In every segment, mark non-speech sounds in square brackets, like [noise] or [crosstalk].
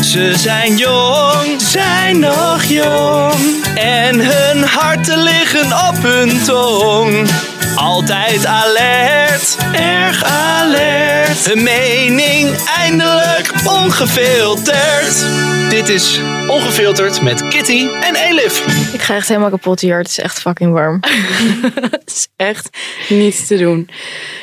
Ze zijn jong, zijn nog jong. En hun harten liggen op hun tong. Altijd alert, erg alert. Hun mening eindelijk ongefilterd. Dit is Ongefilterd met Kitty en Elif. Ik ga echt helemaal kapot hier. Het is echt fucking warm. [laughs] Het is echt niet te doen.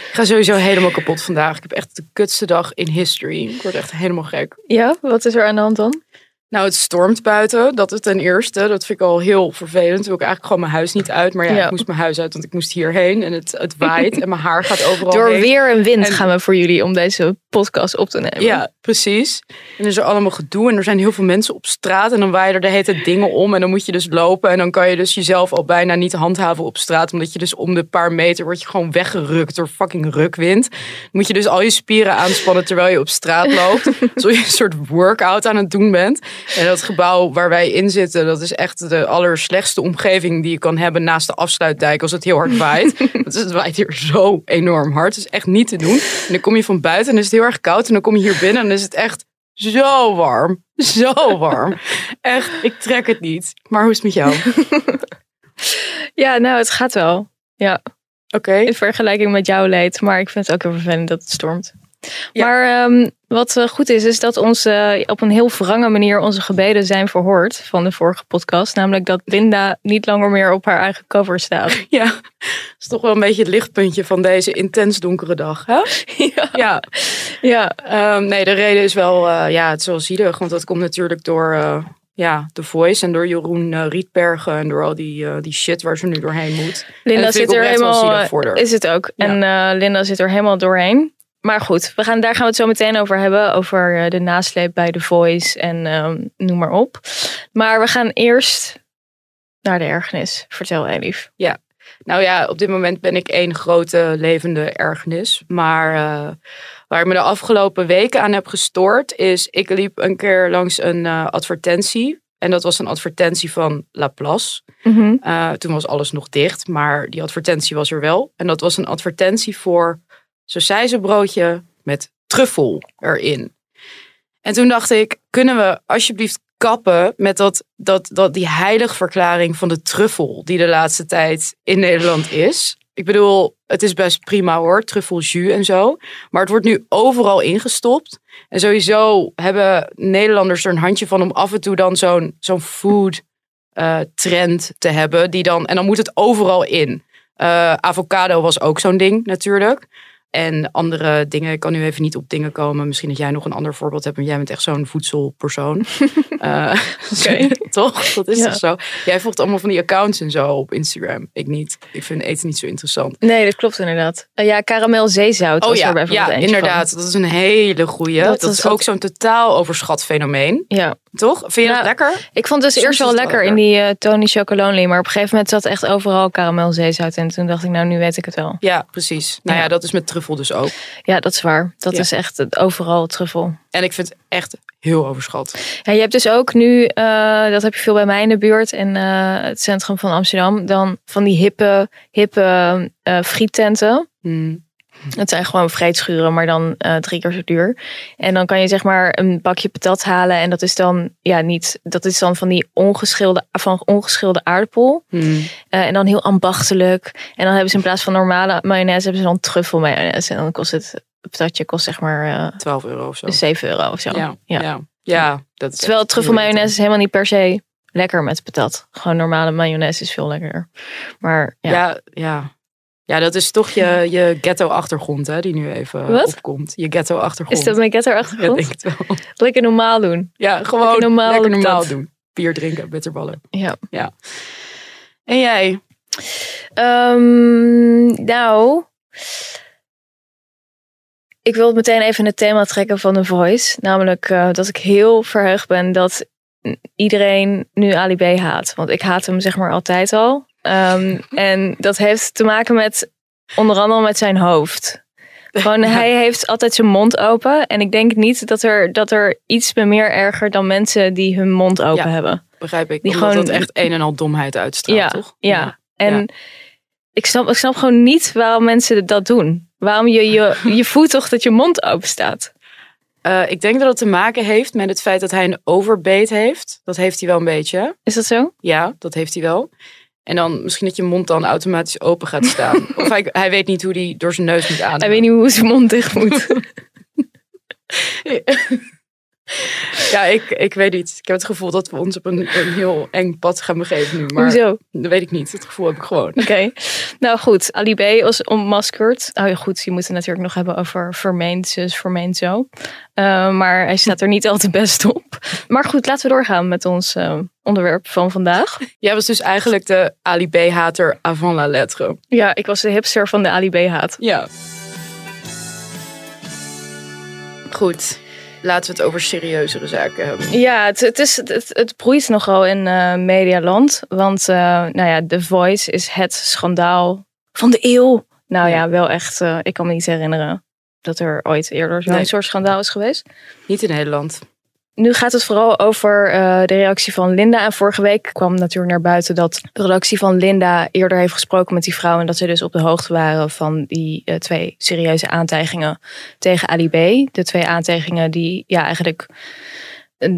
Ik ga sowieso helemaal kapot vandaag. Ik heb echt de kutste dag in history. Ik word echt helemaal gek. Ja, wat is er aan de hand dan? Nou, het stormt buiten. Dat is ten eerste. Dat vind ik al heel vervelend. Wil ik eigenlijk gewoon mijn huis niet uit. Maar ja, Ja. ik moest mijn huis uit, want ik moest hierheen. En het, het waait en mijn haar gaat overal Door heen. weer en wind En- gaan we voor jullie om deze podcast op te nemen. Ja, precies. En er is er allemaal gedoe en er zijn heel veel mensen op straat. En dan waaien er de hele tijd dingen om en dan moet je dus lopen. En dan kan je dus jezelf al bijna niet handhaven op straat. Omdat je dus om de paar meter word je gewoon weggerukt door fucking rukwind. Dan moet je dus al je spieren aanspannen terwijl je op straat loopt. [laughs] Alsof je een soort workout aan het doen bent. En dat gebouw waar wij in zitten, dat is echt de allerslechtste omgeving die je kan hebben naast de afsluitdijk als het heel hard waait. [laughs] Want het waait hier zo enorm hard. Het is echt niet te doen. En dan kom je van buiten en is het heel erg koud. En dan kom je hier binnen en dan is het echt zo warm. Zo warm. Echt, ik trek het niet. Maar hoe is het met jou? [laughs] ja, nou, het gaat wel. Ja, Oké. in vergelijking met jouw leed. Maar ik vind het ook heel vervelend dat het stormt. Ja. Maar ehm, wat eh, goed is, is dat onze, op een heel wrange manier onze gebeden zijn verhoord van de vorige podcast. Namelijk dat Linda niet langer meer op haar eigen cover staat. [laughs] Ja, dat is toch wel een beetje het lichtpuntje van deze intens donkere dag. Hè? [laughs] ja. Ja, ja, Ehm, nee, de reden is wel, eh, ja, het is wel zielig. Want dat komt natuurlijk door eh, ja, The Voice en door Jeroen eh, Rietbergen. En door al die, eh, die shit waar ze nu doorheen moet. Linda zit er helemaal. Is het ook. En eh, Linda zit er helemaal doorheen. Maar goed, we gaan, daar gaan we het zo meteen over hebben. Over eh, de nasleep bij The Voice en ehm, noem maar op. Maar we gaan eerst naar de ergernis. Vertel Elif. Nou ja, op dit moment ben ik één grote levende ergernis. Maar eh, waar ik me de afgelopen weken aan heb gestoord, is ik liep een keer langs een eh, advertentie. En dat was een advertentie van Laplace. Eh, toen was alles nog dicht, maar die advertentie was er wel. En dat was een advertentie voor broodje met truffel erin. En toen dacht ik, kunnen we alsjeblieft kappen met dat, dat, dat, die heiligverklaring van de truffel die de laatste tijd in Nederland is. Ik bedoel, het is best prima hoor, truffeljus en zo. Maar het wordt nu overal ingestopt. En sowieso hebben Nederlanders er een handje van om af en toe dan zo'n zo'n food eh, trend te hebben. Die dan, en dan moet het overal in. Eh, avocado was ook zo'n ding natuurlijk. En andere dingen, ik kan nu even niet op dingen komen. Misschien dat jij nog een ander voorbeeld hebt. Want jij bent echt zo'n voedselpersoon. [laughs] Eh, Oké. [laughs] toch? Dat is Ja. toch zo? Jij volgt allemaal van die accounts en zo op Instagram. Ik niet. Ik vind eten niet zo interessant. Nee, dat klopt inderdaad. Eh, ja, karamel zeezout Oh was ja, er bijvoorbeeld ja inderdaad. Dat is een hele goeie. Dat Dat, is ook zo'n totaal overschat fenomeen. Ja, Toch? Vind je dat lekker? ik vond het dus eerst wel lekker in die eh, Tony Chocolonely. Maar op een gegeven moment zat echt overal karamel zeezout. En toen dacht ik, nou nu weet ik het wel. Ja, precies. Nou Ja. ja, dat is met truffel dus ook. Ja, dat is waar. Dat Ja. is echt overal truffel. En ik vind het echt heel overschat. Ja, je hebt dus ook nu, eh, dat heb je veel bij mij in de buurt, in eh, het centrum van Amsterdam, dan van die hippe, hippe friettenten. Hmm. Het zijn gewoon vreedschuren, maar dan eh, drie keer zo duur. En dan kan je zeg maar een bakje patat halen en dat is dan ja niet, dat is dan van die ongeschilde, van ongeschilde aardappel. Hmm. Eh, en dan heel ambachtelijk. En dan hebben ze in plaats van normale mayonaise hebben ze dan truffel mayonaise. En dan kost het, patatje kost zeg maar eh 12 euro of zo. 7 euro of zo. ja, ja. ja. dat is Terwijl truffel mayonaise is helemaal niet per se lekker met patat. Gewoon normale mayonaise is veel lekkerder. Maar ja, Ja. ja, ja. dat is toch je, je ghetto-achtergrond hè, die nu even Wat? opkomt. Je ghetto-achtergrond. is dat mijn ghetto Ja, denk het wel. Lekker normaal doen. Ja, gewoon Lekker normaal lekker op normaal dat. doen. Bier drinken, bitterballen. Ja. En jij? Ehm, nou, ik wil meteen even het thema trekken van The Voice. Namelijk uh, dat ik heel verheugd ben dat iedereen nu Ali B haat. Want ik haat hem zeg maar altijd al. Um, en dat heeft te maken met onder andere met zijn hoofd. Gewoon, hij heeft altijd zijn mond open. En ik denk niet dat er, dat er iets meer erger dan mensen die hun mond open ja, hebben. Begrijp ik. Die Omdat gewoon dat echt een en al domheid uitstraalt, ja, toch? Ja. En Ik, snap, ik snap gewoon niet waarom mensen dat doen. Waarom je, je, je [laughs] voelt toch dat je mond open staat. Uh, ik denk dat het te maken heeft met het feit dat hij een overbeet heeft. Dat heeft hij wel een beetje. Is dat zo? Ja, dat heeft hij wel. En dan misschien dat je mond dan automatisch open gaat staan. [laughs] of hij, hij weet niet hoe hij door zijn neus moet ademen. Hij weet niet hoe zijn mond dicht moet. [laughs] [laughs] ja, ik, ik weet niet. Ik heb het gevoel dat we ons op een, een heel eng pad gaan begeven nu. Maar Hoezo? Dat weet ik niet. Het gevoel heb ik gewoon. Oké. [laughs] Nou goed, Ali B was ontmaskerd. Oh ja, goed, je moet het natuurlijk nog hebben over vermeend zus, vermeend zo. Uh, maar hij staat er niet al te best op. Maar goed, laten we doorgaan met ons uh, onderwerp van vandaag. Jij was dus eigenlijk de Ali B-hater avant la lettre. Ja, ik was de hipster van de Ali B-haat. Ja. Goed laten we het over serieuzere zaken hebben. Ja, het, het, is, het, het broeit nogal in uh, medialand. Want uh, nou ja, The Voice is het schandaal van de eeuw. Nou ja, wel echt. Uh, ik kan me niet herinneren dat er ooit eerder zo'n nee. soort schandaal is geweest. Niet in Nederland. Nu gaat het vooral over uh, de reactie van Linda. En vorige week kwam natuurlijk naar buiten dat de redactie van Linda eerder heeft gesproken met die vrouw. En dat ze dus op de hoogte waren van die uh, twee serieuze aantijgingen tegen Ali B. De twee aantijgingen die ja, eigenlijk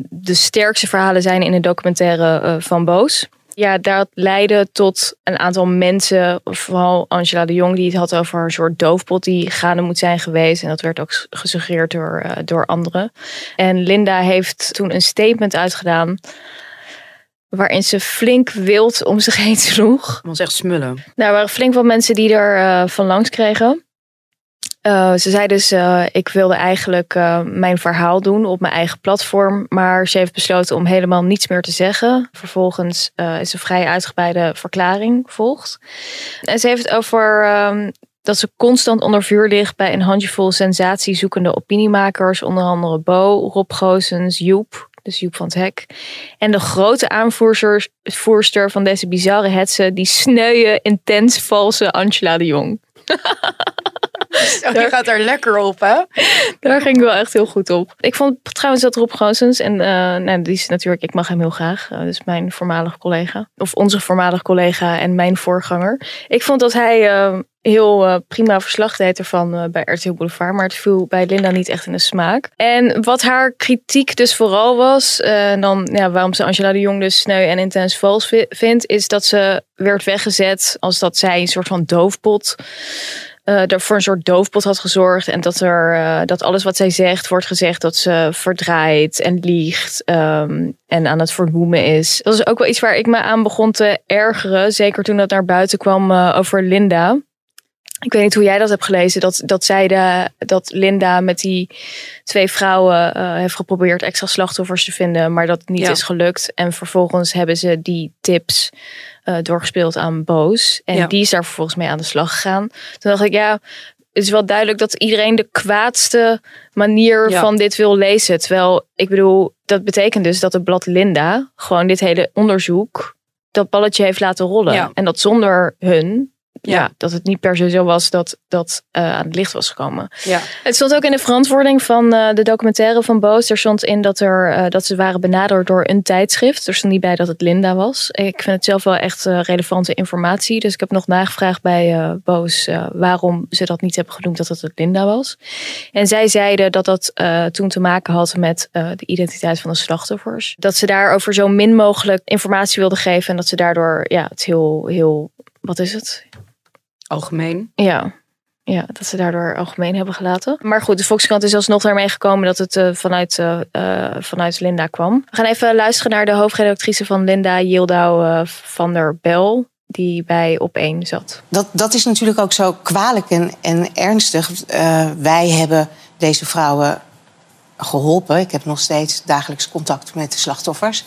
de sterkste verhalen zijn in de documentaire uh, van Boos ja, dat leidde tot een aantal mensen, vooral Angela de Jong, die het had over een soort doofpot die gaande moet zijn geweest. En dat werd ook gesuggereerd door, uh, door anderen. En Linda heeft toen een statement uitgedaan waarin ze flink wild om zich heen [laughs] sloeg. Dat was echt smullen. Nou, er waren flink wat mensen die er uh, van langs kregen. Uh, ze zei dus, uh, ik wilde eigenlijk uh, mijn verhaal doen op mijn eigen platform. Maar ze heeft besloten om helemaal niets meer te zeggen. Vervolgens is een vrij uitgebreide verklaring gevolgd. En ze heeft het over um, dat ze constant onder vuur ligt bij een handjevol sensatiezoekende opiniemakers. Onder andere Bo, Rob Goosens, Joep, dus Joep van het Hek. En de grote aanvoerster van deze bizarre hetsen, die sneuwe, intens valse Angela de Jong. [laughs] [laughs] Je gaat er lekker op, hè? Daar ging ik wel echt heel goed op. Ik vond trouwens dat Rob Goossens, en uh, nou, die is natuurlijk, ik mag hem heel graag. Uh, dus mijn voormalig collega. Of onze voormalig collega en mijn voorganger. Ik vond dat hij uh, heel prima verslag deed ervan bij RTL Boulevard. Maar het viel bij Linda niet echt in de smaak. En wat haar kritiek dus vooral was, dan ja, waarom ze Angela de Jong dus sneu en intens vals vindt, is dat ze werd weggezet als dat zij een soort van doofpot uh, er voor een soort doofpot had gezorgd. En dat, er, uh, dat alles wat zij zegt, wordt gezegd dat ze verdraait en liegt. Um, en aan het vernoemen is. Dat is ook wel iets waar ik me aan begon te ergeren. Zeker toen dat naar buiten kwam uh, over Linda. Ik weet niet hoe jij dat hebt gelezen. Dat, dat zeiden dat Linda met die twee vrouwen heeft geprobeerd extra slachtoffers te vinden. Maar dat het niet ja. is gelukt. En vervolgens hebben ze die tips uh, doorgespeeld aan Boos. En ja. die is daar vervolgens mee aan de slag gegaan. Toen dacht ik, ja, het is wel duidelijk dat iedereen de kwaadste manier ja. van dit wil lezen. Terwijl, ik bedoel, dat betekent dus dat het blad Linda gewoon dit hele onderzoek, dat balletje heeft laten rollen. Ja. En dat zonder hun ja. ja. dat het niet per se zo was dat dat uh, aan het licht was gekomen. Ja. Het stond ook in de verantwoording van uh, de documentaire van Boos. Er stond in dat, er, uh, dat ze waren benaderd door een tijdschrift. Er stond niet bij dat het Linda was. Ik vind het zelf wel echt relevante informatie. Dus ik heb nog nagevraagd bij Boos waarom ze dat niet hebben genoemd dat het het Linda was. En zij zeiden dat dat toen te maken had met de identiteit van de slachtoffers. Dat ze daarover zo min mogelijk informatie wilden geven. En dat ze daardoor ja, het heel, heel wat is het? Algemeen. Ja. Ja, dat ze daardoor algemeen hebben gelaten. Maar goed, de Volkskrant is alsnog daarmee gekomen dat het uh, vanuit, uh, uh, vanuit Linda kwam. We gaan even luisteren naar de hoofdredactrice van Linda, Yildau van der Bel, die bij Op1 zat. Dat, dat is natuurlijk ook zo kwalijk en, en ernstig. wij hebben deze vrouwen geholpen. Ik heb nog steeds dagelijks contact met de slachtoffers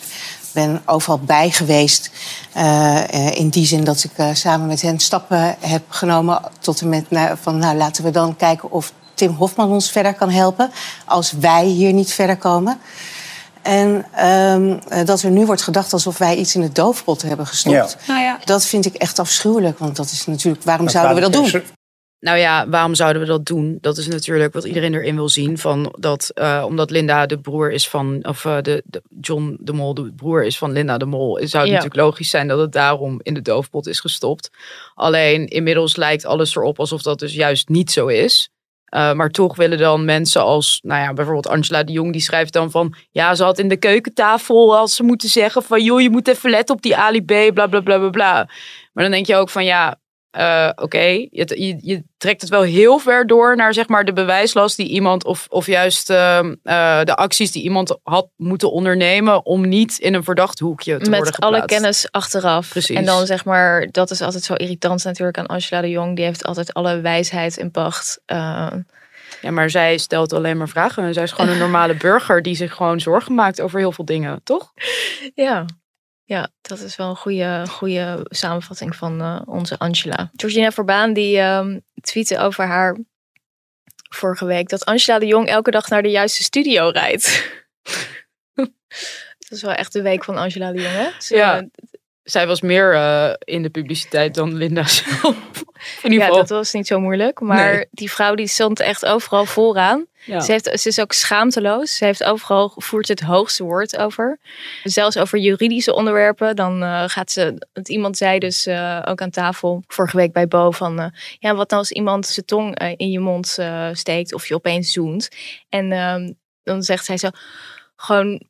ben overal bij geweest. Uh, in die zin dat ik uh, samen met hen stappen heb genomen tot en met nou, van nou laten we dan kijken of Tim Hofman ons verder kan helpen als wij hier niet verder komen. En ehm, eh, dat er nu wordt gedacht alsof wij iets in de doofpot hebben gestopt. Nou ja. Dat vind ik echt afschuwelijk. Want dat is natuurlijk, waarom zouden we dat doen? Nou ja, waarom zouden we dat doen? Dat is natuurlijk wat iedereen erin wil zien. Van dat, eh, omdat Linda de broer is van, of eh, de, de John de Mol de broer is van Linda de Mol, zou het Ja. natuurlijk logisch zijn dat het daarom in de doofpot is gestopt. Alleen inmiddels lijkt alles erop alsof dat dus juist niet zo is. Eh, maar toch willen dan mensen als, nou ja, bijvoorbeeld Angela de Jong, die schrijft dan van, ja, ze had in de keukentafel als ze moeten zeggen van, joh, je moet even letten op die Ali B, bla bla bla bla bla. Maar dan denk je ook van, ja, eh, oké, je, je, je trekt het wel heel ver door naar zeg maar de bewijslast die iemand of, of juist ehm, eh, de acties die iemand had moeten ondernemen om niet in een verdacht hoekje te worden Met alle geplaatst. kennis achteraf. Precies. En dan zeg maar, dat is altijd zo irritant natuurlijk aan Angela de Jong. Die heeft altijd alle wijsheid in pacht. Eh, Ja, maar zij stelt alleen maar vragen. En zij is gewoon een normale burger die zich gewoon zorgen maakt over heel veel dingen, toch? [laughs] ja. Ja, dat is wel een goede, goede samenvatting van eh, onze Angela. Georgina Verbaan die ehm tweette over haar vorige week dat Angela de Jong elke dag naar de juiste studio rijdt. [laughs] dat is wel echt de week van Angela de Jong, hè? Ze- Ja. Zij was meer eh, in de publiciteit dan Linda [laughs] zelf. In ieder ja, geval. dat was niet zo moeilijk. Maar Nee. die vrouw die stond echt overal vooraan. Ja. Ze, heeft, ze is ook schaamteloos. Ze heeft overal voert het hoogste woord over. Zelfs over juridische onderwerpen. Dan eh, gaat ze. Want iemand zei dus eh, ook aan tafel vorige week bij Bo van. ja, wat nou als iemand zijn tong in je mond steekt of je opeens zoent. En ehm, dan zegt zij zo gewoon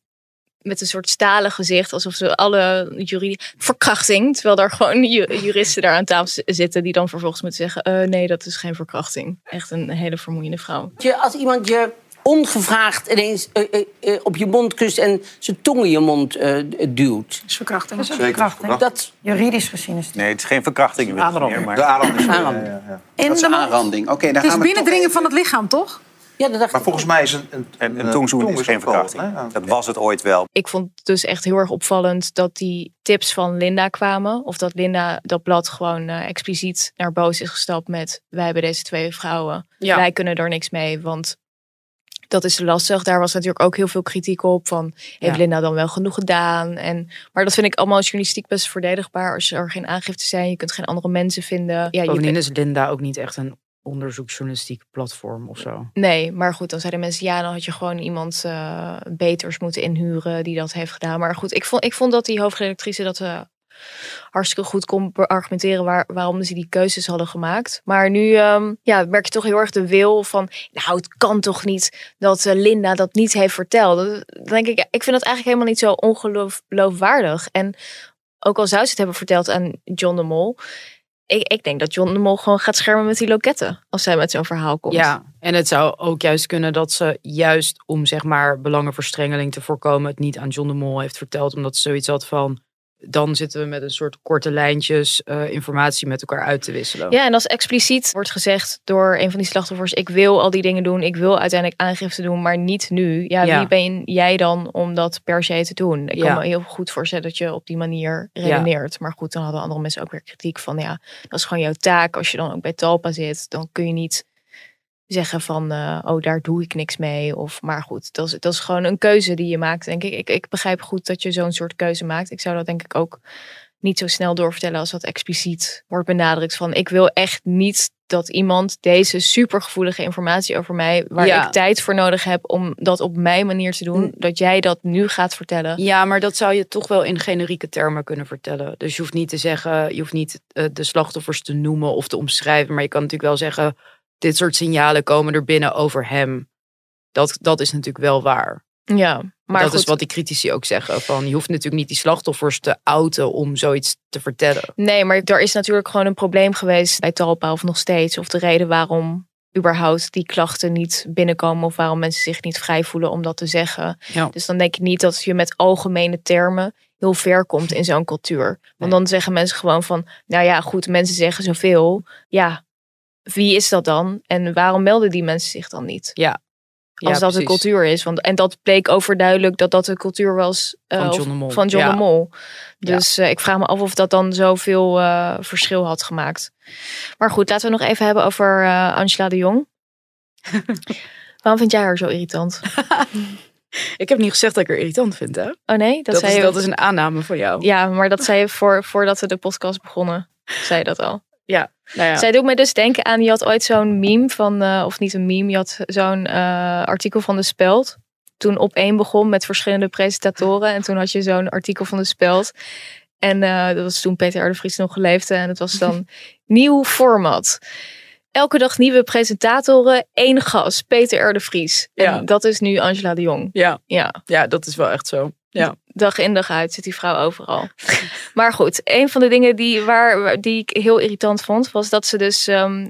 met een soort stalen gezicht, alsof ze alle juridie verkrachting, terwijl daar gewoon ju- juristen daar aan tafel zitten die dan vervolgens moeten zeggen, eh, nee, dat is geen verkrachting. Echt een hele vermoeiende vrouw. Je, als iemand je ongevraagd ineens eh, eh, op je mond kust en zijn tong in je mond eh, duwt. Dat is verkrachting. Zeker verkrachting. Dat, Juridisch gezien is het. Nee, het is geen verkrachting. Aanranding. meer, maar- De aanranding. Aanranding. In Dat is de aanranding. Oké, daar Het is gaan we binnendringen toch van het lichaam, toch? Ja, dat dacht Maar ik. volgens mij is een, een, En een een tongzoen tong is geen verkrachting. hè? Dat was het ooit wel. Ik vond het dus echt heel erg opvallend dat die tips van Linda kwamen. Of dat Linda dat blad gewoon eh, expliciet naar boos is gestapt met wij hebben deze twee vrouwen. Ja. Wij kunnen er niks mee, want dat is lastig. Daar was natuurlijk ook heel veel kritiek op van heeft Ja. Linda dan wel genoeg gedaan? En, maar dat vind ik allemaal journalistiek best verdedigbaar. Als er geen aangifte zijn, je kunt geen andere mensen vinden. Ja, je is Linda ook niet echt een onderzoeksjournalistiek platform of zo. Nee, maar goed, dan zeiden mensen, ja, dan had je gewoon iemand eh, beters moeten inhuren die dat heeft gedaan. Maar goed, ik vond, ik vond dat die hoofdredactrice dat eh, hartstikke goed kon argumenteren waar, waarom ze die keuzes hadden gemaakt. Maar nu ja, merk je toch heel erg de wil van, nou, het kan toch niet dat eh, Linda dat niet heeft verteld. Denk ik, ik vind dat eigenlijk helemaal niet zo ongeloofwaardig. En ook al zou ze het hebben verteld aan John de Mol, ik, ik denk dat John de Mol gewoon gaat schermen met die loketten als zij met zo'n verhaal komt. Ja, en het zou ook juist kunnen dat ze juist om zeg maar belangenverstrengeling te voorkomen het niet aan John de Mol heeft verteld. Omdat ze zoiets had van, dan zitten we met een soort korte lijntjes eh, informatie met elkaar uit te wisselen. Ja, en als expliciet wordt gezegd door een van die slachtoffers: ik wil al die dingen doen, ik wil uiteindelijk aangifte doen, maar niet nu. Ja, Ja. wie ben jij dan om dat per se te doen? Ik Ja. kan me heel goed voorstellen dat je op die manier redeneert. Maar goed, dan hadden andere mensen ook weer kritiek van: ja, dat is gewoon jouw taak. Als je dan ook bij Talpa zit, dan kun je niet zeggen van, eh, oh, daar doe ik niks mee. Of, maar goed, dat is, dat is gewoon een keuze die je maakt, denk ik. Ik, ik begrijp goed dat je zo'n soort keuze maakt. Ik zou dat denk ik ook niet zo snel doorvertellen als dat expliciet wordt benadrukt. Van, ik wil echt niet dat iemand deze supergevoelige informatie over mij, waar Ja. ik tijd voor nodig heb om dat op mijn manier te doen, dat jij dat nu gaat vertellen. Ja, maar dat zou je toch wel in generieke termen kunnen vertellen. Dus je hoeft niet te zeggen, je hoeft niet eh, de slachtoffers te noemen of te omschrijven. Maar je kan natuurlijk wel zeggen, dit soort signalen komen er binnen over hem. Dat, dat is natuurlijk wel waar. Ja, maar dat goed. is wat die critici ook zeggen. Van, je hoeft natuurlijk niet die slachtoffers te outen om zoiets te vertellen. Nee, maar er is natuurlijk gewoon een probleem geweest bij Talpa of nog steeds. Of de reden waarom überhaupt die klachten niet binnenkomen of waarom mensen zich niet vrij voelen om dat te zeggen. Ja. Dus dan denk ik niet dat je met algemene termen heel ver komt in zo'n cultuur. Want Nee. dan zeggen mensen gewoon van, nou ja, goed, mensen zeggen zoveel. Ja, wie is dat dan? En waarom melden die mensen zich dan niet? Ja. Als dat de cultuur is. Want, en dat bleek overduidelijk dat dat de cultuur was eh, Van John de Mol. Van John Ja. de Mol. Dus eh, ik vraag me af of dat dan zoveel eh verschil had gemaakt. Maar goed, laten we nog even hebben over Angela de Jong. [laughs] Waarom vind jij haar zo irritant? [laughs] Ik heb niet gezegd dat ik er irritant vind, hè? Oh nee, dat, Dat, zei is, je. dat is een aanname van jou. Ja, maar dat zei je voor, voordat we de podcast begonnen. Zei je dat al. Nou ja. Zij doet me dus denken aan, je had ooit zo'n meme van, eh, of niet een meme, je had zo'n eh, artikel van de Speld. Toen op één begon met verschillende presentatoren. En toen had je zo'n artikel van de Speld. En eh, dat was toen Peter R. de Vries nog geleefde. En het was dan [laughs] nieuw format. Elke dag nieuwe presentatoren, één gast, Peter R. de Vries. En Ja. dat is nu Angela de Jong. Ja, Ja, ja, dat is wel echt zo. Ja. dag in dag uit zit die vrouw overal. maar goed, een van de dingen die, waar, die ik heel irritant vond, was dat ze dus ehm,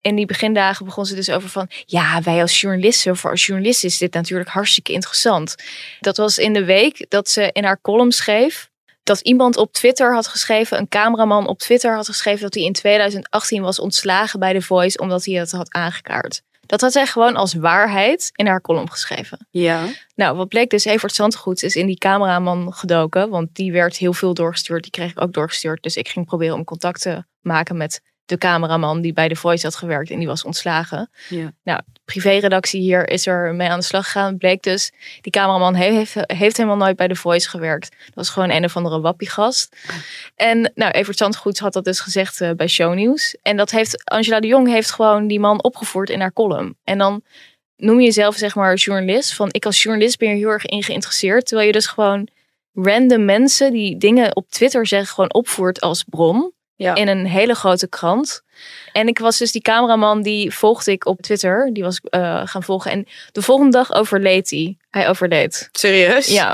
in die begindagen begon ze dus over van, ja, wij als journalisten, voor als journalist is dit natuurlijk hartstikke interessant. Dat was in de week dat ze in haar column schreef dat iemand op Twitter had geschreven, een cameraman op Twitter had geschreven dat hij in 2018 was ontslagen bij The Voice omdat hij het had aangekaart. Dat had zij gewoon als waarheid in haar column geschreven. Ja. Nou, wat bleek dus, Evert Zandgoeds is in die cameraman gedoken. Want die werd heel veel doorgestuurd. Die kreeg ik ook doorgestuurd. Dus ik ging proberen om contact te maken met de cameraman die bij The Voice had gewerkt. En die was ontslagen. Ja. Nou, de privéredactie hier is er mee aan de slag gegaan. Bleek dus, die cameraman heeft, heeft helemaal nooit bij The Voice gewerkt. Dat was gewoon een of andere wappiegast. En nou, Evert Zandgoeds had dat dus gezegd eh, bij Shownieuws. En dat heeft, Angela de Jong heeft gewoon die man opgevoerd in haar column. En dan noem je jezelf zeg maar journalist. Van ik als journalist ben je heel erg in geïnteresseerd. Terwijl je dus gewoon random mensen die dingen op Twitter zeggen gewoon opvoert als bron. Ja. In een hele grote krant. En ik was dus die cameraman die volgde ik op Twitter. Die was ik eh, gaan volgen. En de volgende dag overleed hij. Hij overleed. Serieus? Ja.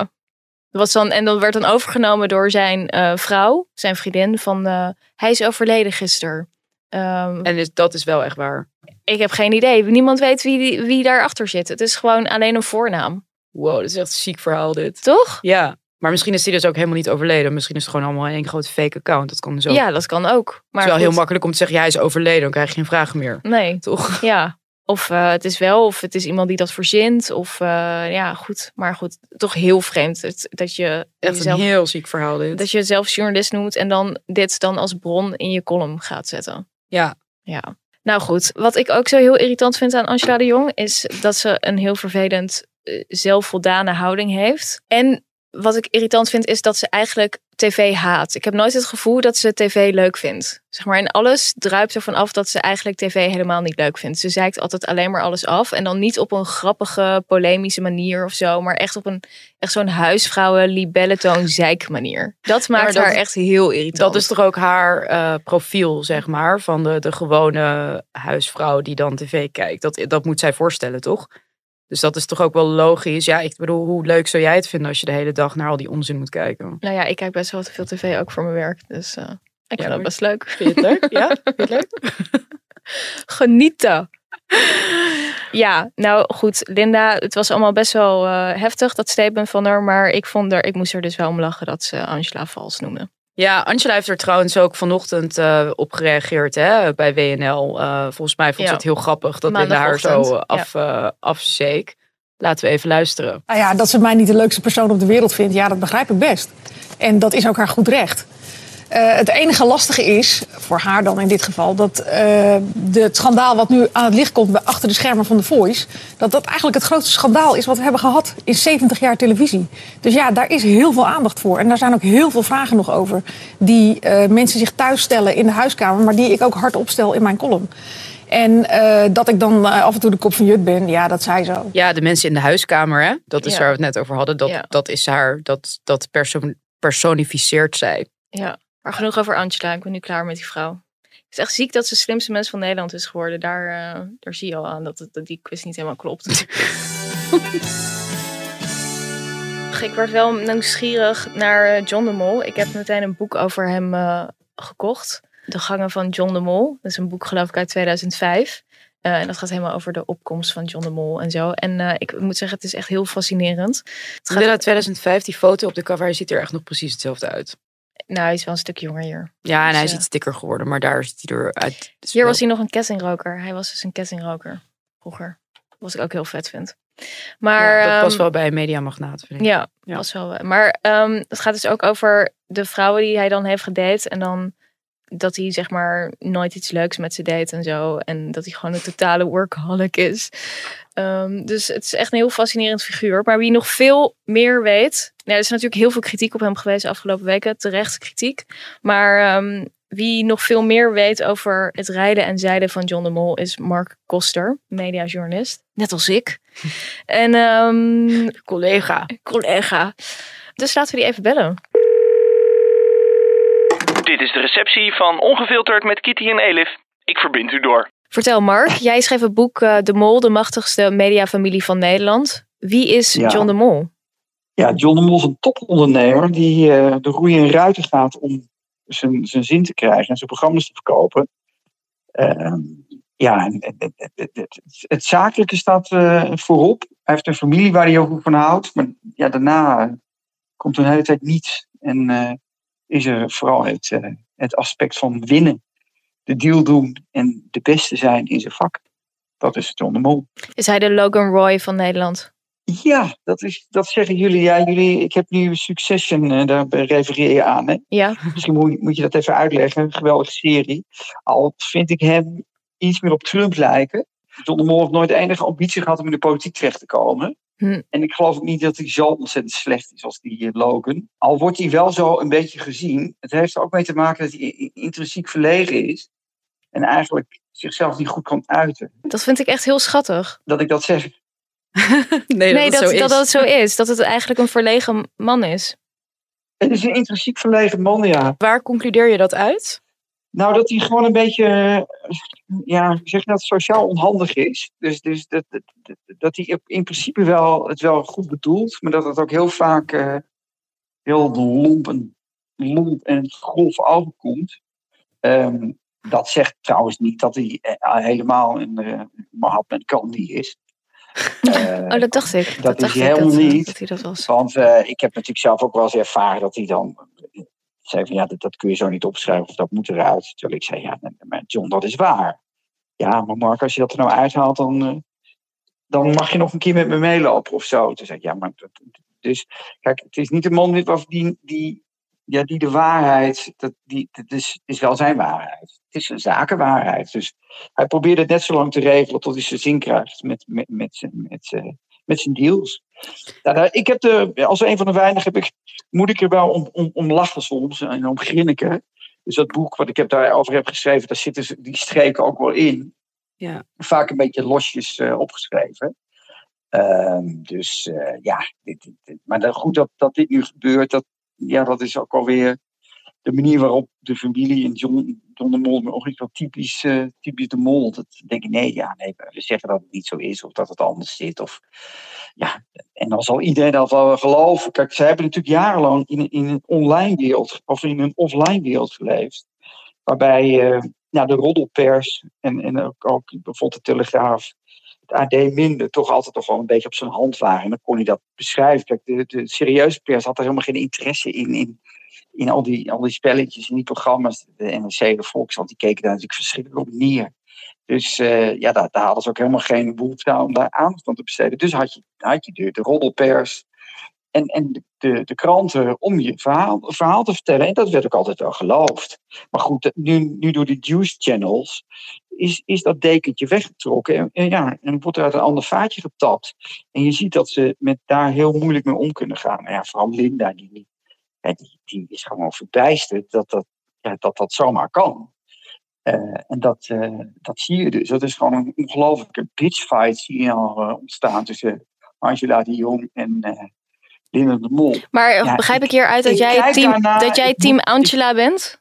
Dat was dan, en dat werd dan overgenomen door zijn eh, vrouw, zijn vriendin. Van eh, hij is overleden gisteren. Ehm, En is, dat is wel echt waar. ik heb geen idee. Niemand weet wie, wie daarachter zit. Het is gewoon alleen een voornaam. Wow, dat is echt een ziek verhaal dit. Toch? Ja. Maar misschien is die dus ook helemaal niet overleden. Misschien is het gewoon allemaal één grote fake account. Dat kan dus ook. Ja, dat kan ook. het Maar is wel heel makkelijk om te zeggen, ja, hij is overleden. Dan krijg je geen vragen meer. Nee, Toch? [laughs] ja. Of eh, het is wel, of het is iemand die dat verzint. Of eh, ja, goed. Maar goed, toch heel vreemd dat, dat je Echt jezelf, een heel ziek verhaal dit. dat je jezelf journalist noemt en dan dit dan als bron in je column gaat zetten. Ja. Ja. Nou goed, wat ik ook zo heel irritant vind aan Angela de Jong is dat ze een heel vervelend eh, zelfvoldane houding heeft. En wat ik irritant vind is dat ze eigenlijk tv haat. Ik heb nooit het gevoel dat ze tv leuk vindt. Zeg maar in alles druipt ervan af dat ze eigenlijk tv helemaal niet leuk vindt. Ze zeikt altijd alleen maar alles af en dan niet op een grappige, polemische manier of zo, maar echt op een echt zo'n huisvrouwen libelletoon zeik manier. Dat maakt dat- haar echt heel irritant. Dat is toch ook haar eh, profiel, zeg maar. Van de, de gewone huisvrouw die dan tv kijkt. Dat, dat moet zij voorstellen, toch? Dus dat is toch ook wel logisch. Ja, ik bedoel, hoe leuk zou jij het vinden als je de hele dag naar al die onzin moet kijken? Nou ja, ik kijk best wel te veel tv ook voor mijn werk. Dus eh, ik vind maar- het best leuk. Vind je het leuk? Ja? Vind je het leuk? [laughs] Genieten. Ja, nou goed, Linda, het was allemaal best wel eh, heftig, dat statement van haar. Maar ik, vond er, ik moest er dus wel om lachen dat ze Angela vals noemde. Ja, Angela heeft er trouwens ook vanochtend eh, op gereageerd hè, bij WNL. Eh, volgens mij vond ze Ja. het heel grappig dat Linda haar zo af, eh, afzeek. Laten we even luisteren. Nou ja, dat ze mij niet de leukste persoon op de wereld vindt, ja, dat begrijp ik best. En dat is ook haar goed recht. Eh, het enige lastige is, voor haar dan in dit geval, dat eh, de, het schandaal wat nu aan het licht komt achter de schermen van The Voice, dat dat eigenlijk het grootste schandaal is wat we hebben gehad in 70 jaar televisie. Dus ja, daar is heel veel aandacht voor. En daar zijn ook heel veel vragen nog over, die eh, mensen zich thuis stellen in de huiskamer, maar die ik ook hardop stel in mijn column. En eh, dat ik dan eh, af en toe de kop van Jut ben, ja, dat zij zo. Ja, de mensen in de huiskamer, hè? dat is Ja. waar we het net over hadden. Dat, Ja. dat is haar, dat, dat perso- personificeert zij. Ja, maar genoeg over Angela. Ik ben nu klaar met die vrouw. Het is echt ziek dat ze de slimste mens van Nederland is geworden. Daar, eh, daar zie je al aan dat, het, dat die quiz niet helemaal klopt. [laughs] ik werd wel nieuwsgierig naar eh, John de Mol. Ik heb meteen een boek over hem eh, gekocht. De gangen van John de Mol. Dat is een boek geloof ik uit 2005. Eh, en dat gaat helemaal over de opkomst van John de Mol en zo. En ik moet zeggen, het is echt heel fascinerend. Het gaat, Linda 2005, die foto op de cover, hij ziet er echt nog precies hetzelfde uit. Nou, hij is wel een stuk jonger hier. Ja, en hij Dus, is eh, iets dikker geworden, maar daar ziet hij eruit. Dus Hier wel- was hij nog een kettingroker. Hij was dus een kettingroker vroeger. Wat ik ook heel vet vind. Maar Ja, dat past ehm, wel bij een mediamagnaat, vind ik. Ja, Ja. wel. Maar ehm, het gaat dus ook over de vrouwen die hij dan heeft gedate. En dan dat hij zeg maar nooit iets leuks met ze deed en zo. En dat hij gewoon een totale workaholic is. Ehm, dus het is echt een heel fascinerend figuur. Maar wie nog veel meer weet. Nou, er is natuurlijk heel veel kritiek op hem geweest de afgelopen weken. Terecht kritiek. Maar ehm, wie nog veel meer weet over het rijden en zeilen van John de Mol is Mark Koster, mediajournalist. Net als ik. [laughs] En ehm, Collega. collega. Dus laten we die even bellen. Dit is de receptie van Ongefilterd met Kitty en Elif. Ik verbind u door. Vertel Mark, jij schreef het boek eh, De Mol, de machtigste mediafamilie van Nederland. Wie is Ja. John de Mol? Ja, John de Mol is een topondernemer die eh, de roeien en ruiten gaat om zijn, zijn zin te krijgen en zijn programma's te verkopen. Ehm, ja, en het, het, het, het, het zakelijke staat eh, voorop. Hij heeft een familie waar hij ook van houdt. Maar ja, daarna komt er een hele tijd niets. En eh, is er vooral het, eh, het aspect van winnen. De deal doen en de beste zijn in zijn vak. Dat is John de Mol. Is hij de Logan Roy van Nederland? Ja, dat, is, dat zeggen jullie. Ja, jullie. Ik heb nu Succession, eh, daar refereer je aan. Hè? Ja. Misschien moet, moet je dat even uitleggen. Geweldige serie. Al vind ik hem iets meer op Trump lijken. John de Mol heeft nooit enige ambitie gehad om in de politiek terecht te komen. Hm. En ik geloof ook niet dat hij zo ontzettend slecht is als die eh, Logan. Al wordt hij wel zo een beetje gezien. Het heeft er ook mee te maken dat hij intrinsiek verlegen is. En eigenlijk zichzelf niet goed kan uiten. Dat vind ik echt heel schattig. [laughs] Dat ik dat zeg. Nee, nee, dat, dat, het zo dat is. het zo is. Dat het eigenlijk een verlegen man is. Het is een intrinsiek verlegen man, ja. Waar concludeer je dat uit? Nou, dat hij gewoon een beetje, eh, ja, zeg je dat, sociaal onhandig is. Dus, dus dat, dat, dat- hij in principe wel het wel goed bedoelt, maar dat het ook heel vaak eh, heel lomp en, lomp en grof overkomt. Ehm, dat zegt trouwens niet dat hij eh, helemaal een uh, Mahatma Gandhi is. [laughs] Oh, dat dacht ik. Dat, dat is dacht hij ik helemaal dat, niet. dat hij dat was. Want ik heb natuurlijk zelf ook wel eens ervaren dat hij dan zei van ja, dat, dat kun je zo niet opschrijven of dat moet eruit. Terwijl ik zei ja, maar John, dat is waar. Ja, maar Mark, als je dat er nou uithaalt, dan, eh, dan mag je nog een keer met me meelopen of zo. Toen zei ik ja, maar dus kijk, het is niet een man die, die, ja, die de waarheid, dat, die, dat is, is wel zijn waarheid. Het is een zakenwaarheid. Dus hij probeert het net zo lang te regelen tot hij zijn zin krijgt met, met, met, zijn, met, zijn- met zijn deals. Daar- ik heb de, als een van de weinigen heb ik, moet ik er wel om, om, om lachen soms en om grinniken. Dus dat boek wat ik heb daarover heb geschreven, daar zitten die streken ook wel in. Ja. Vaak een beetje losjes eh, opgeschreven. Ehm, dus eh, ja, dit, dit- dit- maar dan goed dat, dat dit nu gebeurt, dat, ja, dat is ook alweer de manier waarop de familie en John, John de Mol, maar ook iets wel typisch, eh, typisch de Mol. Dat denk ik, nee, ja, nee, we zeggen dat het niet zo is of dat het anders zit. Of, ja, en dan zal iedereen dat wel geloven. Kijk, ze hebben natuurlijk jarenlang in, in een online wereld of in een offline wereld geleefd. Waarbij eh, nou, de roddelpers en, en ook, ook bijvoorbeeld de Telegraaf, het AD minder, toch altijd toch wel een beetje op zijn hand waren. En dan kon hij dat beschrijven. Kijk, de, de serieuze pers had er helemaal geen interesse in, in, in al, die, al die spelletjes, in die programma's. De NRC, de Volkskrant, die keken daar natuurlijk verschrikkelijk op neer. Dus eh, ja, daar, hadden ze ook helemaal geen behoefte aan om daar aandacht aan te besteden. Dus had je, had je de, de roddelpers en, en de, de, de kranten om je verhaal, verhaal te vertellen. En dat werd ook altijd wel geloofd. Maar goed, nu, nu door die juice channels is, is dat dekentje weggetrokken. En, ja, en wordt er uit een ander vaatje getapt. En je ziet dat ze met daar heel moeilijk mee om kunnen gaan. Ja, vooral Linda, die, ja, die, die is gewoon verbijsterd dat dat, ja, dat, dat zomaar kan. Eh, en dat, eh, dat zie je dus. Dat is gewoon een ongelofelijke bitchfight zie je al eh, ontstaan tussen Angela de Jong en Linda de Mol. Maar Ja, begrijp ik, hieruit dat jij, team, dat jij team Angela bent?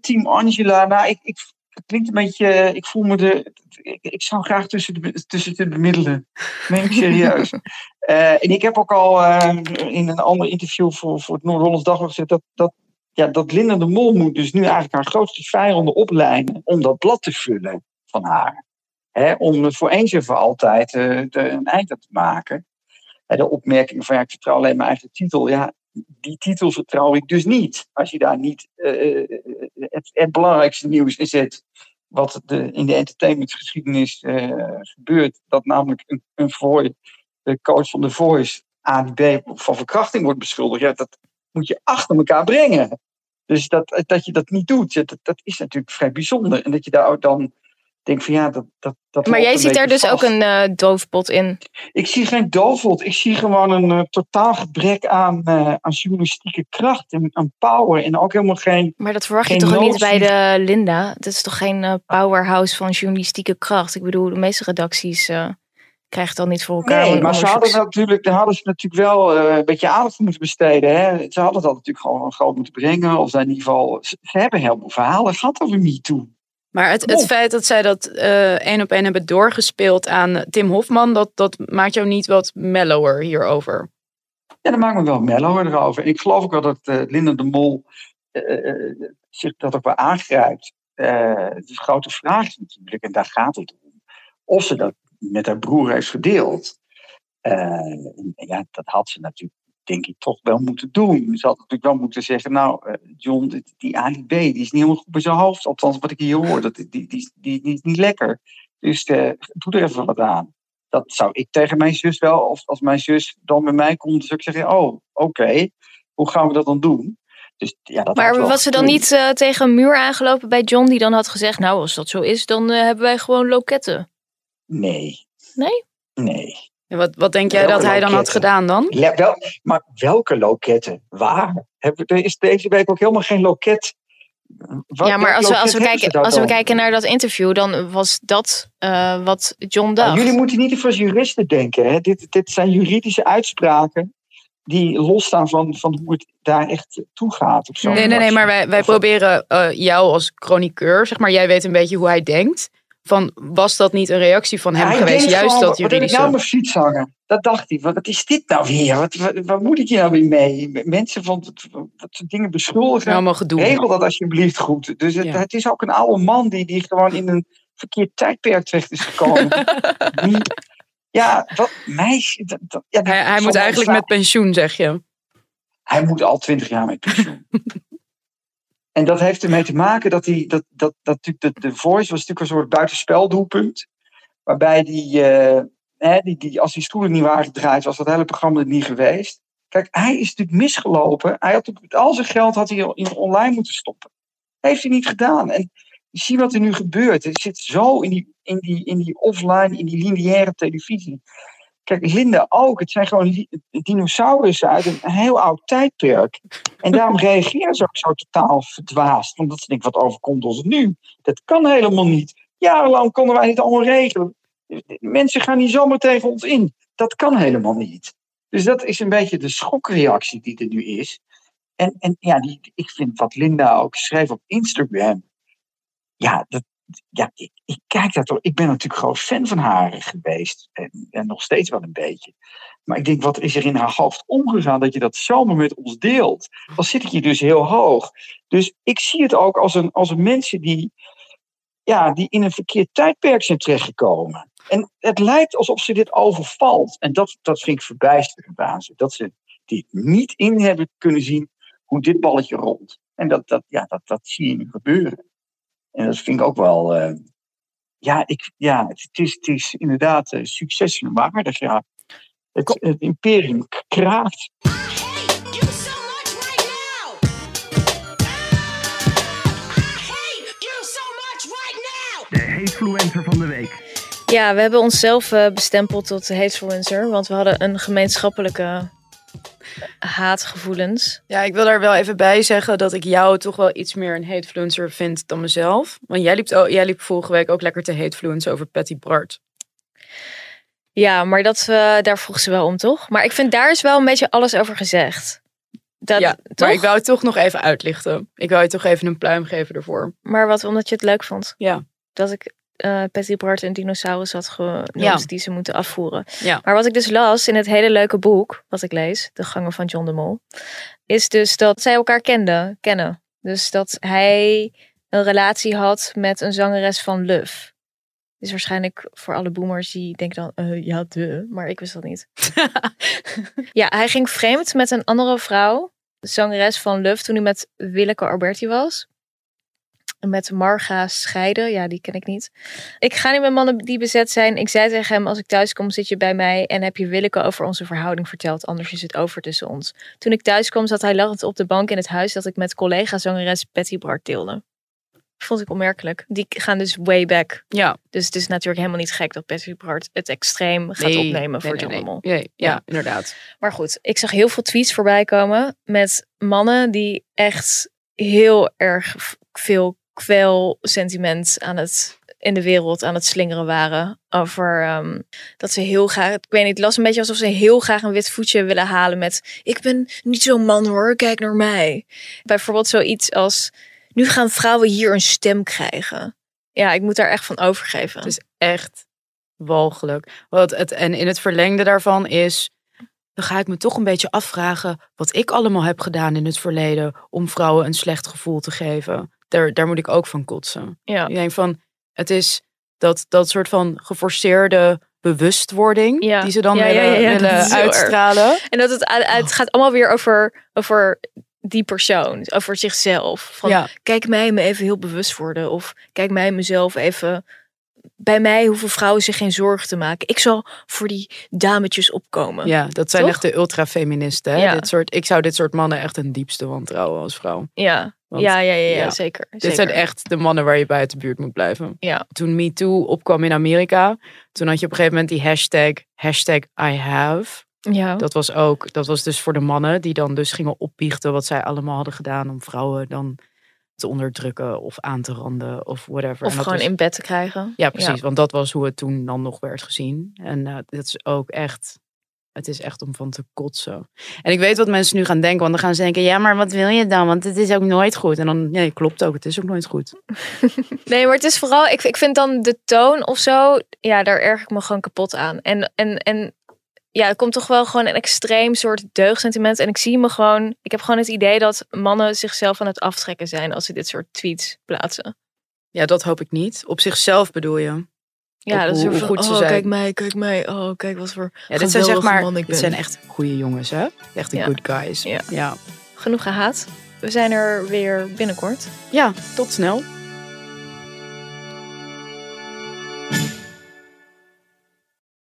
Team Angela, nou, ik, ik, het klinkt een beetje, ik voel me de, ik, ik zou graag tussen de, tussen de bemiddelen. Meen ik serieus. [laughs] Eh, en ik heb ook al eh, in een ander interview voor, voor het Noord-Hollands Dagblad gezegd dat, dat, ja, dat Linda de Mol moet dus nu eigenlijk haar grootste vijanden oplijnen om dat blad te vullen van haar. Hè, om voor eens en voor altijd eh, een eind aan te maken. De opmerking van ja, ik vertrouw alleen mijn eigen titel. Ja, die titel vertrouw ik dus niet. Als je daar niet eh, het, belangrijkste nieuws in zet. Wat de, in de entertainmentgeschiedenis gebeurt. Dat namelijk een, een de coach van de Voice, ADB, van verkrachting wordt beschuldigd. Ja, dat moet je achter elkaar brengen. Dus dat, dat je dat niet doet, dat, dat is natuurlijk vrij bijzonder. En dat je daar ook dan denkt van ja, dat. dat, dat Maar jij ziet daar dus ook een eh, doofpot in. Ik zie geen doofpot. Ik zie gewoon een eh, totaal gebrek aan, eh, aan journalistieke kracht en aan power. En ook helemaal geen. Maar dat verwacht je toch niet bij de Linda? Dat is toch geen powerhouse van journalistieke kracht? Ik bedoel, de meeste redacties krijgen het dan niet voor elkaar. Nee, een maar ze hadden, natuurlijk, daar hadden ze natuurlijk wel eh, een beetje aandacht voor moeten besteden. Hè? Ze hadden dat natuurlijk gewoon groot moeten brengen. Of in ieder geval, ze, ze hebben heel veel verhalen gehad over MeToo. Maar het, het op. feit dat zij dat eh, één op één hebben doorgespeeld aan Tim Hofman, dat, dat maakt jou niet wat mellower hierover. Ja, dat maakt me wel mellower erover. En ik geloof ook wel dat eh, Linda de Mol zich dat ook wel aangrijpt. Eh de grote vraag is natuurlijk, en daar gaat het om, of ze dat met haar broer heeft verdeeld. Eh, ja, dat had ze natuurlijk, denk ik, toch wel moeten doen. Ze had natuurlijk wel moeten zeggen, nou, eh, John, die, die Ali B, die is niet helemaal goed bij zijn hoofd. Althans, wat ik hier hoor, dat, die, die, die, is niet lekker. Dus eh, doe er even wat aan. Dat zou ik tegen mijn zus wel, of als mijn zus dan bij mij komt, zou ik zeggen, oh, oké, hoe gaan we dat dan doen? Dus, ja, dat Maar was ze dan niet tegen een muur aangelopen bij John die dan had gezegd... nou, als dat zo is, dan hebben wij gewoon loketten. Nee. Nee? Nee. En wat, wat denk jij Welke dat hij dan had gedaan dan? Ja, wel, maar welke loketten? Waar? Hebben- Er is deze week ook helemaal geen loket. Wat- ja, maar als we, als, we kijken, als we dan? kijken naar dat interview, dan was dat eh, wat John dacht. Nou, jullie moeten niet even als juristen denken. Hè? Dit, dit zijn juridische uitspraken die losstaan van, van hoe het daar echt toe gaat. Of zo. Nee, nee, nee, maar wij, wij proberen eh, jou als chroniqueur, zeg maar, jij weet een beetje hoe hij denkt. Van, was dat niet een reactie van hem geweest? Juist gewoon, dat Wat heb ik juridische. nou mijn fiets hangen? Dat dacht hij. Wat, wat is dit nou weer? Wat, wat, wat moet ik hier nou weer mee? Mensen van dat, soort dingen beschuldigen. Allemaal gedoe. Regel dat alsjeblieft goed. Dus het, Ja. het is ook een oude man die, die gewoon in een verkeerd tijdperk terecht is gekomen. [laughs] Die- ja, wat meisje. Dat, dat- ja, Hij, hij moet eigenlijk met pensioen, zeg je. Hij moet al twintig jaar met pensioen. [laughs] en dat heeft ermee te maken dat hij. Dat, dat, dat, natuurlijk de, de Voice was natuurlijk een soort buitenspeldoelpunt. Waarbij die, eh, hè, die, die, als die stoelen niet waren gedraaid, was dat hele programma er niet geweest. Kijk, hij is natuurlijk misgelopen. Hij had natuurlijk, al zijn geld had hij in online moeten stoppen. Heeft hij niet gedaan. En je ziet wat er nu gebeurt. Het zit zo in die, in die, in die offline, in die lineaire televisie. Kijk, Linda ook. Het zijn gewoon dinosaurussen uit een heel oud tijdperk. En daarom [laughs] reageren ze ook zo totaal verdwaasd. Omdat ze denken, wat overkomt ons nu? Dat kan helemaal niet. Jarenlang konden wij dit allemaal regelen. Mensen gaan niet zomaar tegen ons in. Dat kan helemaal niet. Dus dat is een beetje de schokreactie die er nu is. En, en ja, die, ik vind wat Linda ook schreef op Instagram. Ja, dat, ja ik, kijk toch. Ik ben natuurlijk gewoon fan van haar geweest. En, en nog steeds wel een beetje. Maar ik denk, wat is er in haar hoofd omgegaan dat je dat zomaar met ons deelt? Dan zit ik hier dus heel hoog. Dus ik zie het ook als een, als een mensen die, ja, die in een verkeerd tijdperk zijn terechtgekomen. En het lijkt alsof ze dit overvalt. En dat, dat vind ik verbijsterend aan. Dat ze dit niet in hebben kunnen zien hoe dit balletje rolt. En dat, dat, ja, dat, dat zie je nu gebeuren. En dat vind ik ook wel. eh, ja, ik, ja het, het is, het is inderdaad uh, succes waardig. Ja. Het, het imperium kraakt. De hatefluencer van de week. Ja, we hebben onszelf eh, bestempeld tot hatefluencer, want we hadden een gemeenschappelijke haatgevoelens. Ja, ik wil daar wel even bij zeggen dat ik jou toch wel iets meer een hatefluencer vind dan mezelf. Want jij liep, oh, jij liep vorige week ook lekker te hatefluencen over Patty Bart. Ja, maar dat, eh, daar vroeg ze wel om, toch? Maar ik vind daar is wel een beetje alles over gezegd. Dat, ja, toch? maar ik wou het toch nog even uitlichten. Ik wou je toch even een pluim geven ervoor. Maar wat, omdat je het leuk vond? Ja. Dat ik eh Patty Bart een dinosaurus had genoemd Ja. die ze moeten afvoeren. Ja. Maar wat ik dus las in het hele leuke boek, wat ik lees, De Gangen van John de Mol, is dus dat zij elkaar kenden, kennen. Dus dat hij een relatie had met een zangeres van Luf. Is waarschijnlijk voor alle boomers die denken dan, eh, ja, de, maar ik wist dat niet. [laughs] ja, hij ging vreemd met een andere vrouw, zangeres van Luf, toen hij met Willeke Alberti was. Met Marga scheiden. Ja, die ken ik niet. Ik ga niet met mannen die bezet zijn. Ik zei tegen hem, als ik thuis kom, zit je bij mij en heb je Willeke over onze verhouding verteld. Anders is het over tussen ons. Toen ik thuis kwam, zat hij lachend op de bank in het huis dat ik met collega-zangeres Patty Bart deelde. Vond ik opmerkelijk. Die gaan dus way back. Ja. Dus het is natuurlijk helemaal niet gek dat Patty Bart het extreem gaat Nee, opnemen voor nee, John nee, nee. Ja, Ja. inderdaad. Maar goed, ik zag heel veel tweets voorbij komen met mannen die echt heel erg veel kwelsentiment aan het in de wereld aan het slingeren waren over ehm, dat ze heel graag, ik weet niet, het las een beetje alsof ze heel graag een wit voetje willen halen met ik ben niet zo'n man hoor, kijk naar mij. Bijvoorbeeld zoiets als nu gaan vrouwen hier een stem krijgen. Ja, ik moet daar echt van overgeven. Het is echt walgelijk. Wat het, en in het verlengde daarvan is, dan ga ik me toch een beetje afvragen wat ik allemaal heb gedaan in het verleden om vrouwen een slecht gevoel te geven. Daar, daar moet ik ook van kotsen. ja. Ik denk van, het is dat, dat soort van geforceerde bewustwording Ja. die ze dan Ja, willen, ja, willen erg. uitstralen. En dat het, het gaat allemaal weer over, over die persoon, over zichzelf. Van. Kijk mij me even heel bewust worden. Of kijk mij mezelf even. Bij mij hoeven vrouwen zich geen zorgen te maken. Ik zal voor die dametjes opkomen. Ja, dat zijn Toch? echt de ultra-feministen. hè? Ja. Dit soort, ik zou dit soort mannen echt een diepste wantrouwen als vrouw. ja, Want- ja, ja, ja, zeker. Dit zeker. zijn echt de mannen waar je bij uit de buurt moet blijven. Ja. Toen MeToo opkwam in Amerika, toen had je op een gegeven moment die hashtag, hashtag I have. Ja. Dat was ook, dat was dus voor de mannen die dan dus gingen opbiechten wat zij allemaal hadden gedaan om vrouwen dan te onderdrukken of aan te randen of whatever. Of En dat gewoon was- in bed te krijgen. Ja, precies. Want dat was hoe het toen dan nog werd gezien. En eh dat is ook echt, het is echt om van te kotsen. En ik weet wat mensen nu gaan denken, want dan gaan ze denken, ja, maar wat wil je dan? Want het is ook nooit goed. En dan, nee, klopt ook, het is ook nooit goed. [laughs] Nee, maar het is vooral, ik, ik vind dan de toon of zo, ja, daar erg ik me gewoon kapot aan. En, en, en ja, er komt toch wel gewoon een extreem soort deugdsentiment. En ik zie me gewoon, ik heb gewoon het idee dat mannen zichzelf aan het aftrekken zijn als ze dit soort tweets plaatsen. Ja, dat hoop ik niet. Op zichzelf bedoel je. Ja, dat is hoe- er hoe van, goed ze oh, zijn. kijk mij, kijk mij. Oh, kijk wat voor Ja, dit zijn zeg maar, man ik dit ben. zijn echt goede jongens, hè? Echt de Ja. good guys. Ja. ja. Genoeg gehaat. We zijn er weer binnenkort. Ja, tot snel.